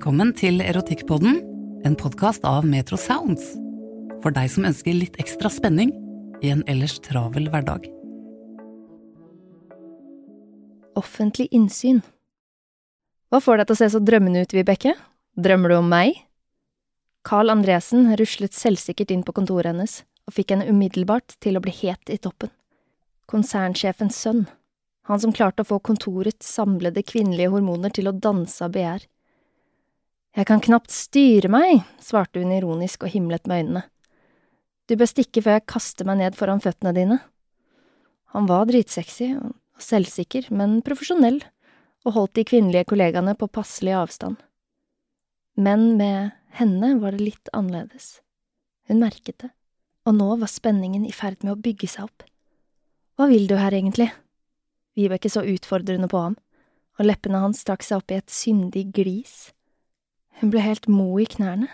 Velkommen til Erotikkpodden, en podkast av Metro Sounds. For deg som ønsker litt ekstra spenning i en ellers travel hverdag. Offentlig innsyn. Hva får deg til å se så drømmende ut, Vibeke? Drømmer du om meg? Carl Andresen ruslet selvsikkert inn på kontoret hennes og fikk henne umiddelbart til å bli het i toppen. Konsernsjefens sønn, han som klarte å få kontorets samlede kvinnelige hormoner til å danse av begjær. Jeg kan knapt styre meg, svarte hun ironisk og himlet med øynene. Du bør stikke før jeg kaster meg ned foran føttene dine. Han var dritsexy og selvsikker, men profesjonell, og holdt de kvinnelige kollegaene på passelig avstand. Men med henne var det litt annerledes. Hun merket det, og nå var spenningen i ferd med å bygge seg opp. Hva vil du her egentlig? Vibeke så utfordrende på ham, og leppene hans trakk seg opp i et syndig glis. Hun ble helt mo i knærne.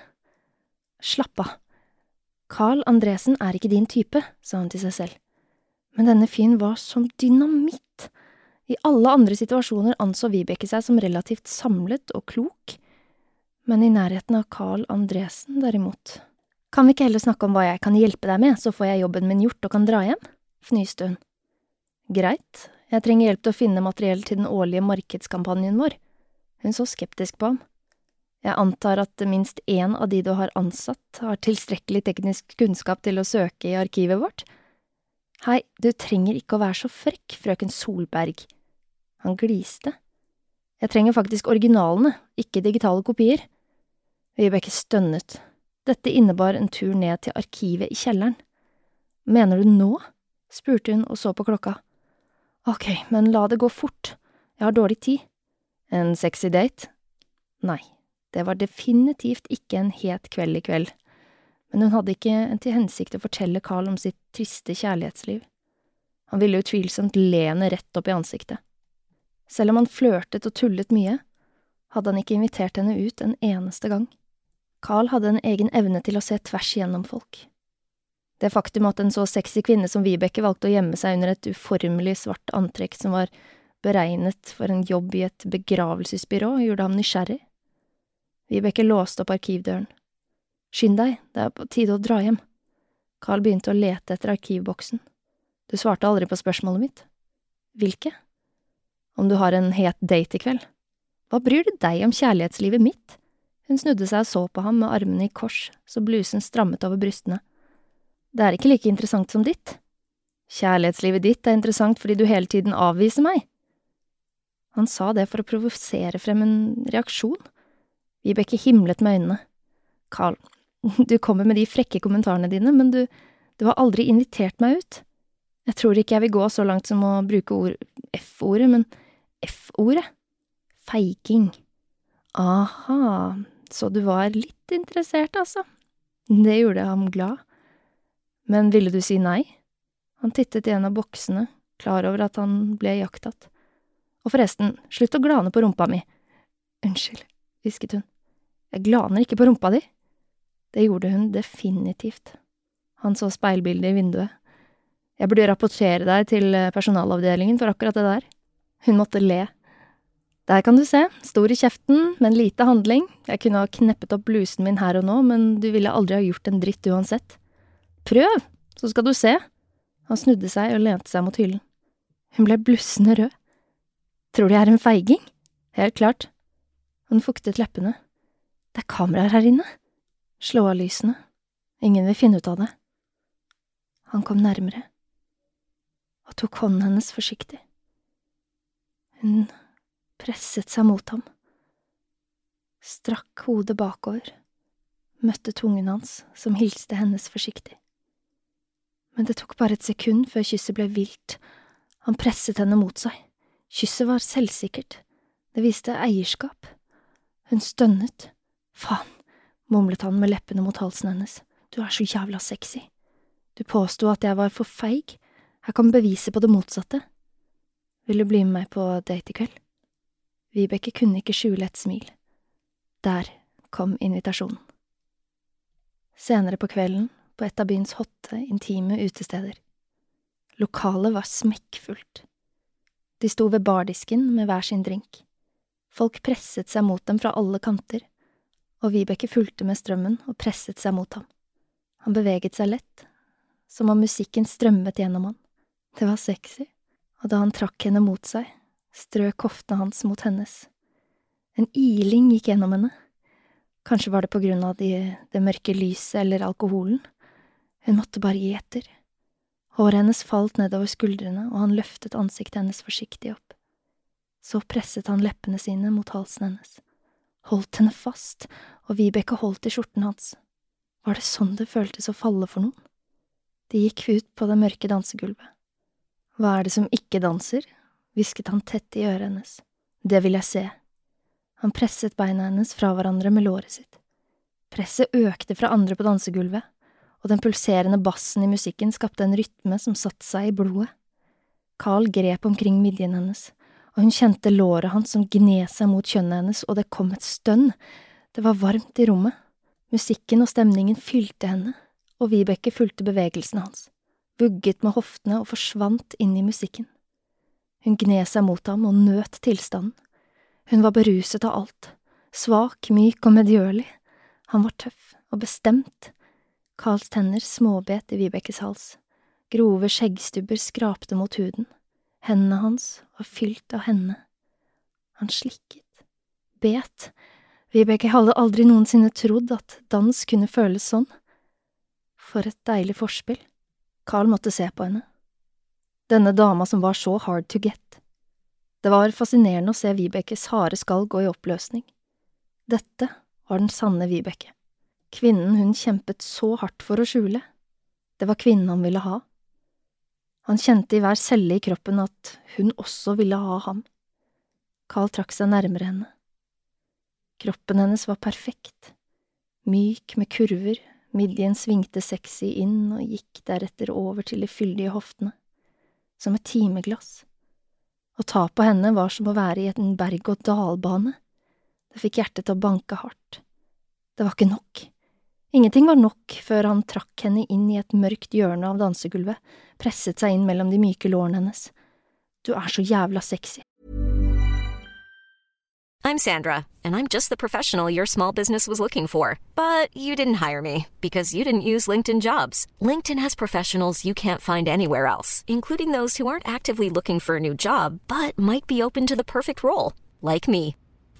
Slapp av. Carl Andresen er ikke din type, sa hun til seg selv. Men denne fyren var som dynamitt. I alle andre situasjoner anså Vibeke seg som relativt samlet og klok, men i nærheten av Carl Andresen, derimot. Kan vi ikke heller snakke om hva jeg kan hjelpe deg med, så får jeg jobben min gjort og kan dra hjem? fnyste hun. Greit, jeg trenger hjelp til å finne materiell til den årlige markedskampanjen vår. Hun så skeptisk på ham. Jeg antar at minst én av de du har ansatt, har tilstrekkelig teknisk kunnskap til å søke i arkivet vårt? Hei, du trenger ikke å være så frekk, frøken Solberg. Han gliste. Jeg trenger faktisk originalene, ikke digitale kopier. Vibeke stønnet. Dette innebar en tur ned til arkivet i kjelleren. Mener du nå? spurte hun og så på klokka. Ok, men la det gå fort, jeg har dårlig tid. En sexy date? Nei. Det var definitivt ikke en het kveld i kveld, men hun hadde ikke til hensikt å fortelle Carl om sitt triste kjærlighetsliv. Han ville utvilsomt le henne rett opp i ansiktet. Selv om han flørtet og tullet mye, hadde han ikke invitert henne ut en eneste gang. Carl hadde en egen evne til å se tvers igjennom folk. Det faktum at en så sexy kvinne som Vibeke valgte å gjemme seg under et uformelig svart antrekk som var beregnet for en jobb i et begravelsesbyrå, gjorde ham nysgjerrig. Vibeke låste opp arkivdøren. Skynd deg, det er på tide å dra hjem. Carl begynte å lete etter arkivboksen. Du svarte aldri på spørsmålet mitt. Hvilke? Om du har en het date i kveld. Hva bryr det deg om kjærlighetslivet mitt? Hun snudde seg og så på ham med armene i kors, så blusen strammet over brystene. Det er ikke like interessant som ditt. Kjærlighetslivet ditt er interessant fordi du hele tiden avviser meg. Han sa det for å provosere frem en reaksjon. Vibeke himlet med øynene. Carl, du kommer med de frekke kommentarene dine, men du, du har aldri invitert meg ut. Jeg tror ikke jeg vil gå så langt som å bruke ord F-ordet, men F-ordet. feiging. Aha, så du var litt interessert, altså. Det gjorde ham glad. Men ville du si nei? Han tittet i en av boksene, klar over at han ble iakttatt. Og forresten, slutt å glane på rumpa mi. Unnskyld, hvisket hun. Jeg glaner ikke på rumpa di. Det gjorde hun definitivt. Han så speilbildet i vinduet. Jeg burde rapportere deg til personalavdelingen for akkurat det der. Hun måtte le. Der kan du se, stor i kjeften, men lite handling. Jeg kunne ha kneppet opp blusen min her og nå, men du ville aldri ha gjort en dritt uansett. Prøv, så skal du se. Han snudde seg og lente seg mot hyllen. Hun ble blussende rød. Tror du jeg er en feiging? Helt klart. Hun fuktet leppene. Det er kameraer her inne. Slå av lysene. Ingen vil finne ut av det. Han kom nærmere og tok hånden hennes forsiktig. Hun presset seg mot ham, strakk hodet bakover, møtte tungen hans, som hilste hennes forsiktig. Men det tok bare et sekund før kysset ble vilt, han presset henne mot seg, kysset var selvsikkert, det viste eierskap. Hun stønnet, faen, mumlet han med leppene mot halsen hennes, du er så jævla sexy. Du påsto at jeg var for feig, jeg kan bevise på det motsatte. Vil du bli med meg på date i kveld? Vibeke kunne ikke skjule et smil. Der kom invitasjonen. Senere på kvelden, på et av byens hotte, intime utesteder. Lokalet var smekkfullt. De sto ved bardisken med hver sin drink. Folk presset seg mot dem fra alle kanter, og Vibeke fulgte med strømmen og presset seg mot ham. Han beveget seg lett, som om musikken strømmet gjennom han. Det var sexy, og da han trakk henne mot seg, strøk hoftene hans mot hennes. En iling gikk gjennom henne. Kanskje var det på grunn av de, det mørke lyset eller alkoholen. Hun måtte bare gi etter. Håret hennes falt nedover skuldrene, og han løftet ansiktet hennes forsiktig opp. Så presset han leppene sine mot halsen hennes, holdt henne fast, og Vibeke holdt i skjorten hans. Var det sånn det føltes å falle for noen? De gikk ut på det mørke dansegulvet. Hva er det som ikke danser? hvisket han tett i øret hennes. Det vil jeg se. Han presset beina hennes fra hverandre med låret sitt. Presset økte fra andre på dansegulvet, og den pulserende bassen i musikken skapte en rytme som satte seg i blodet. Carl grep omkring midjen hennes, og hun kjente låret hans som gned seg mot kjønnet hennes, og det kom et stønn. Det var varmt i rommet. Musikken og stemningen fylte henne, og Vibeke fulgte bevegelsene hans vugget med hoftene og forsvant inn i musikken. Hun gned seg mot ham og nøt tilstanden. Hun var beruset av alt, svak, myk og medgjørlig. Han var tøff og bestemt. Karls tenner småbet i Vibekes hals. Grove skjeggstubber skrapte mot huden. Hendene hans var fylt av henne. Han slikket, bet. Vibeke hadde aldri noensinne trodd at dans kunne føles sånn. For et deilig forspill. Carl måtte se på henne. Denne dama som var så hard to get. Det var fascinerende å se Vibekes harde skall gå i oppløsning. Dette var den sanne Vibeke. Kvinnen hun kjempet så hardt for å skjule. Det var kvinnen han ville ha. Han kjente i hver celle i kroppen at hun også ville ha ham. Carl trakk seg nærmere henne. Kroppen hennes var perfekt, myk med kurver, Midjen svingte sexy inn og gikk deretter over til de fyldige hoftene, som et timeglass. Å ta på henne var som å være i en berg-og-dal-bane. Det fikk hjertet til å banke hardt. Det var ikke nok. Ingenting var nok før han trakk henne inn i et mørkt hjørne av dansegulvet, presset seg inn mellom de myke lårene hennes. Du er så jævla sexy. I'm Sandra, and I'm just the professional your small business was looking for. But you didn't hire me because you didn't use LinkedIn jobs. LinkedIn has professionals you can't find anywhere else, including those who aren't actively looking for a new job but might be open to the perfect role, like me.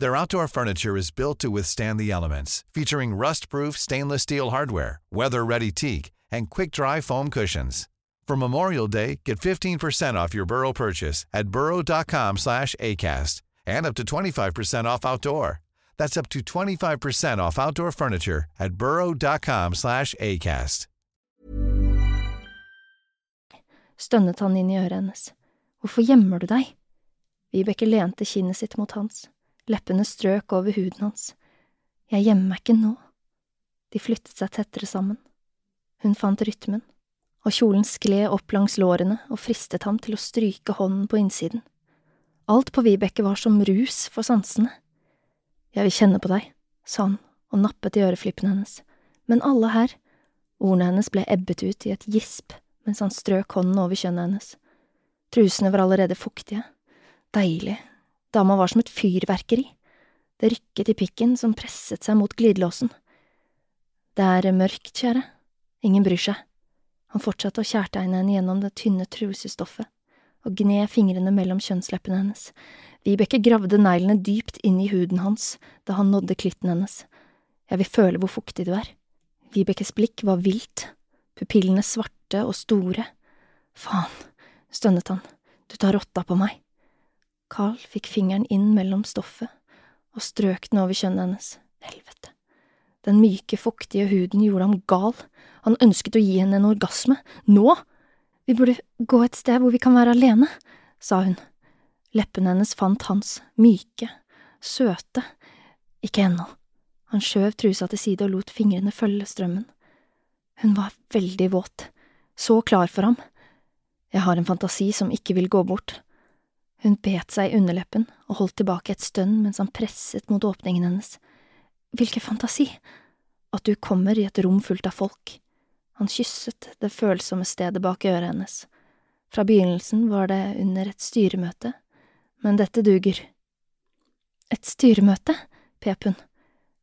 Their outdoor furniture is built to withstand the elements, featuring rust-proof stainless steel hardware, weather-ready teak, and quick-dry foam cushions. For Memorial Day, get 15% off your Burrow purchase at burrow.com slash ACAST and up to 25% off outdoor. That's up to 25% off outdoor furniture at burrow.com slash ACAST. Stønnet han inn i øret hennes. Hvorfor du deg? Vibeke lente kinnet sitt mot hans. Leppene strøk over huden hans. Jeg gjemmer meg ikke nå. De flyttet seg tettere sammen. Hun fant rytmen, og kjolen skled opp langs lårene og fristet ham til å stryke hånden på innsiden. Alt på Vibeke var som rus for sansene. Jeg vil kjenne på deg, sa han og nappet i øreflippene hennes, men alle her, ordene hennes ble ebbet ut i et gisp mens han strøk hånden over kjønnet hennes. Trusene var allerede fuktige. Deilig. Dama var som et fyrverkeri. Det rykket i pikken som presset seg mot glidelåsen. Det er mørkt, kjære. Ingen bryr seg. Han fortsatte å kjærtegne henne gjennom det tynne trusestoffet og gned fingrene mellom kjønnsleppene hennes. Vibeke gravde neglene dypt inn i huden hans da han nådde klitten hennes. Jeg vil føle hvor fuktig du er. Vibekes blikk var vilt, pupillene svarte og store. Faen, stønnet han, du tar rotta på meg. Carl fikk fingeren inn mellom stoffet og strøk den over kjønnet hennes. Helvete. Den myke, fuktige huden gjorde ham gal. Han ønsket å gi henne en orgasme. Nå! Vi burde gå et sted hvor vi kan være alene, sa hun. Leppene hennes fant hans, myke, søte. Ikke ennå. Han skjøv trusa til side og lot fingrene følge strømmen. Hun var veldig våt, så klar for ham. Jeg har en fantasi som ikke vil gå bort. Hun bet seg i underleppen og holdt tilbake et stønn mens han presset mot åpningen hennes. Hvilken fantasi? At du kommer i et rom fullt av folk. Han kysset det følsomme stedet bak øret hennes. Fra begynnelsen var det under et styremøte, men dette duger. Et styremøte? pep hun.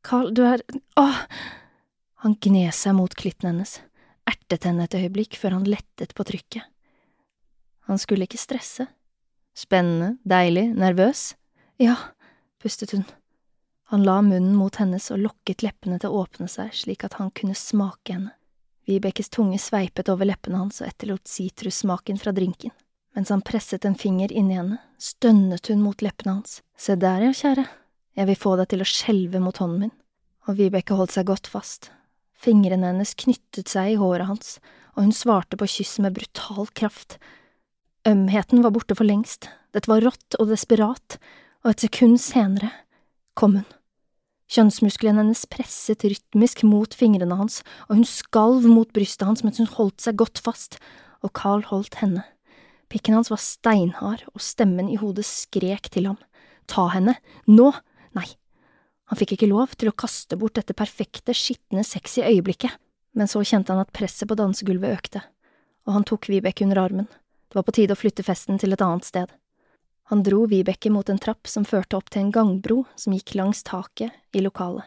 Carl, du er… åh! Han gned seg mot klitten hennes, ertet henne et øyeblikk før han lettet på trykket. Han skulle ikke stresse. Spennende, deilig, nervøs? Ja, pustet hun. Han la munnen mot hennes og lokket leppene til å åpne seg slik at han kunne smake henne. Vibekes tunge sveipet over leppene hans og etterlot sitrussmaken fra drinken. Mens han presset en finger inni henne, stønnet hun mot leppene hans. Se der, ja, kjære, jeg vil få deg til å skjelve mot hånden min. Og Vibeke holdt seg godt fast. Fingrene hennes knyttet seg i håret hans, og hun svarte på kysset med brutal kraft. Ømheten var borte for lengst, dette var rått og desperat, og et sekund senere kom hun. Kjønnsmusklene hennes presset rytmisk mot fingrene hans, og hun skalv mot brystet hans mens hun holdt seg godt fast, og Carl holdt henne. Pikken hans var steinhard, og stemmen i hodet skrek til ham. Ta henne, nå, nei. Han fikk ikke lov til å kaste bort dette perfekte, skitne, sexy øyeblikket, men så kjente han at presset på dansegulvet økte, og han tok Vibeke under armen. Det var på tide å flytte festen til et annet sted. Han dro Vibeke mot en trapp som førte opp til en gangbro som gikk langs taket i lokalet.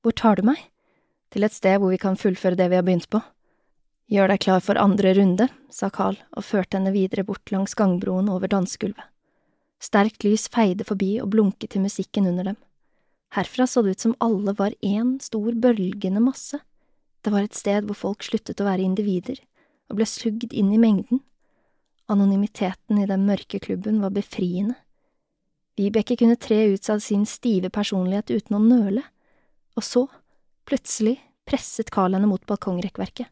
Hvor tar du meg? Til et sted hvor vi kan fullføre det vi har begynt på. Gjør deg klar for andre runde, sa Carl og førte henne videre bort langs gangbroen over dansegulvet. Sterkt lys feide forbi og blunket til musikken under dem. Herfra så det ut som alle var én stor, bølgende masse. Det var et sted hvor folk sluttet å være individer og ble sugd inn i mengden. Anonymiteten i den mørke klubben var befriende. Vibeke kunne tre ut av sin stive personlighet uten å nøle, og så, plutselig, presset Carl henne mot balkongrekkverket,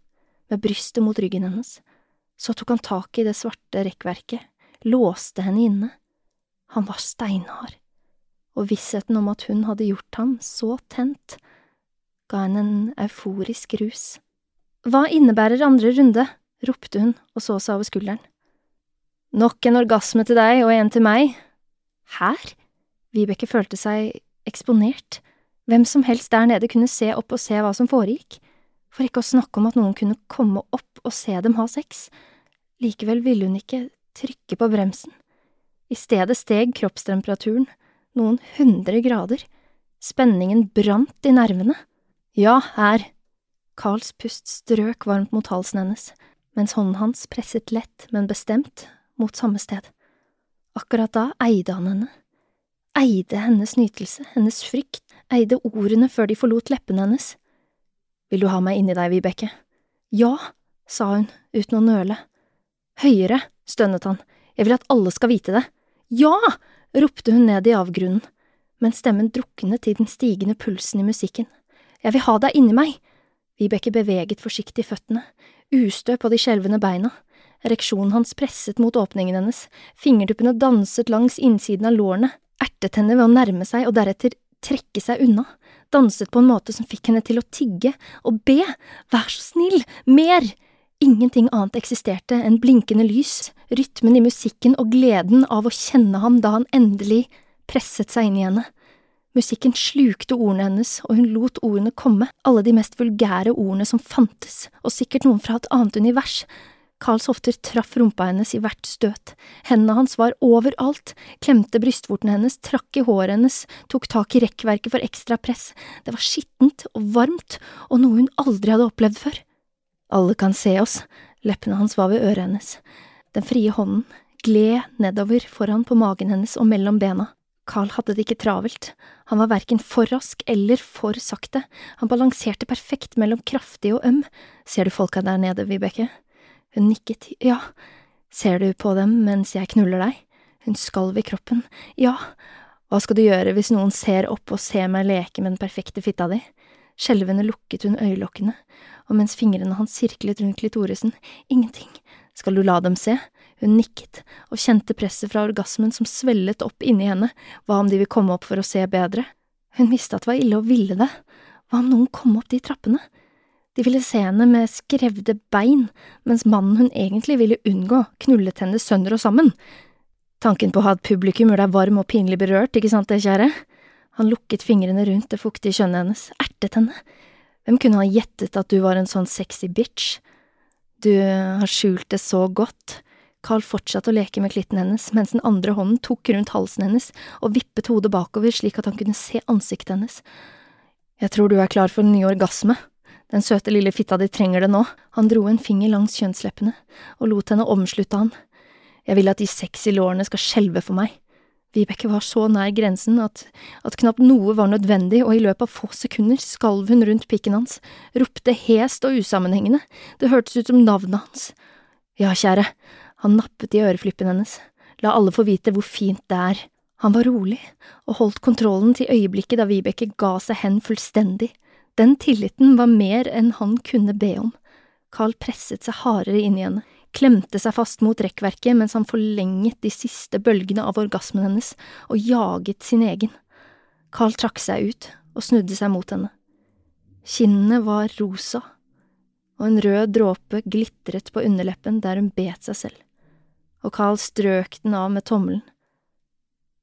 med brystet mot ryggen hennes. Så tok han tak i det svarte rekkverket, låste henne inne. Han var steinhard, og vissheten om at hun hadde gjort ham så tent, ga henne en euforisk rus. Hva innebærer andre runde? ropte hun og så seg over skulderen. Nok en orgasme til deg og en til meg. Her? Vibeke følte seg eksponert. Hvem som helst der nede kunne se opp og se hva som foregikk, for ikke å snakke om at noen kunne komme opp og se dem ha sex. Likevel ville hun ikke trykke på bremsen. I stedet steg kroppstemperaturen noen hundre grader. Spenningen brant i nervene. Ja, her. Carls pust strøk varmt mot halsen hennes, mens hånden hans presset lett, men bestemt, mot samme sted. Akkurat da eide han henne. Eide hennes nytelse, hennes frykt, eide ordene før de forlot leppene hennes. Vil du ha meg inni deg, Vibeke? Ja, sa hun, uten å nøle. Høyere, stønnet han, jeg vil at alle skal vite det. Ja! ropte hun ned i avgrunnen, men stemmen druknet i den stigende pulsen i musikken. Jeg vil ha deg inni meg! Vibeke beveget forsiktig føttene, ustø på de skjelvende beina. Ereksjonen hans presset mot åpningen hennes, fingertuppene danset langs innsiden av lårene, ertet henne ved å nærme seg og deretter trekke seg unna, danset på en måte som fikk henne til å tigge og be, vær så snill, mer! Ingenting annet eksisterte enn blinkende lys, rytmen i musikken og gleden av å kjenne ham da han endelig presset seg inn i henne. Musikken slukte ordene hennes, og hun lot ordene komme, alle de mest vulgære ordene som fantes, og sikkert noen fra et annet univers, Karls hofter traff rumpa hennes i hvert støt, hendene hans var overalt, klemte brystvorten hennes, trakk i håret hennes, tok tak i rekkverket for ekstra press, det var skittent og varmt og noe hun aldri hadde opplevd før. Alle kan se oss, leppene hans var ved øret hennes, den frie hånden gled nedover foran på magen hennes og mellom bena. Carl hadde det ikke travelt, han var verken for rask eller for sakte, han balanserte perfekt mellom kraftig og øm, ser du folka der nede, Vibeke? Hun nikket, ja, ser du på dem mens jeg knuller deg? Hun skalv i kroppen, ja, hva skal du gjøre hvis noen ser opp og ser meg leke med den perfekte fitta di? Skjelvende lukket hun øyelokkene, og mens fingrene hans sirklet rundt klitorisen, ingenting, skal du la dem se? Hun nikket og kjente presset fra orgasmen som svellet opp inni henne, hva om de vil komme opp for å se bedre? Hun visste at det var ille å ville det, hva om noen kom opp de trappene? De ville se henne med skrevde bein, mens mannen hun egentlig ville unngå, knullet henne sønder og sammen. Tanken på å ha et publikum gjør deg varm og pinlig berørt, ikke sant det, kjære? Han lukket fingrene rundt det fuktige kjønnet hennes, ertet henne. Hvem kunne ha gjettet at du var en sånn sexy bitch? Du har skjult det så godt. Carl fortsatte å leke med klitten hennes, mens den andre hånden tok rundt halsen hennes og vippet hodet bakover slik at han kunne se ansiktet hennes. Jeg tror du er klar for en ny orgasme. Den søte lille fitta di trenger det nå. Han dro en finger langs kjønnsleppene og lot henne omslutte han. Jeg vil at de sexy lårene skal skjelve for meg. Vibeke var så nær grensen at, at knapt noe var nødvendig, og i løpet av få sekunder skalv hun rundt pikken hans, ropte hest og usammenhengende, det hørtes ut som navnet hans. Ja, kjære, han nappet i øreflippen hennes, la alle få vite hvor fint det er. Han var rolig og holdt kontrollen til øyeblikket da Vibeke ga seg hen fullstendig. Den tilliten var mer enn han kunne be om. Carl presset seg hardere inn i henne, klemte seg fast mot rekkverket mens han forlenget de siste bølgene av orgasmen hennes og jaget sin egen. Carl trakk seg ut og snudde seg mot henne. Kinnene var rosa, og en rød dråpe glitret på underleppen der hun bet seg selv, og Carl strøk den av med tommelen.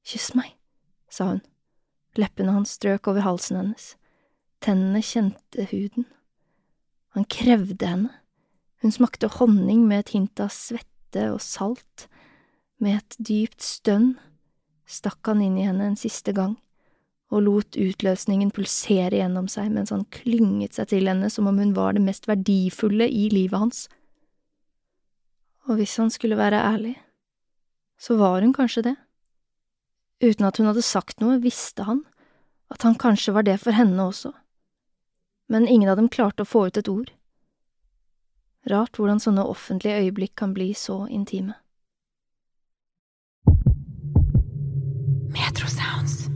Kyss meg, sa hun. Leppene hans strøk over halsen hennes. Tennene kjente huden. Han krevde henne. Hun smakte honning med et hint av svette og salt. Med et dypt stønn stakk han inn i henne en siste gang og lot utløsningen pulsere gjennom seg mens han klynget seg til henne som om hun var det mest verdifulle i livet hans. Og hvis han skulle være ærlig, så var hun kanskje det. Uten at hun hadde sagt noe, visste han at han kanskje var det for henne også men ingen av dem klarte å få ut et ord. Rart hvordan sånne offentlige øyeblikk kan bli så intime. Metro Sounds.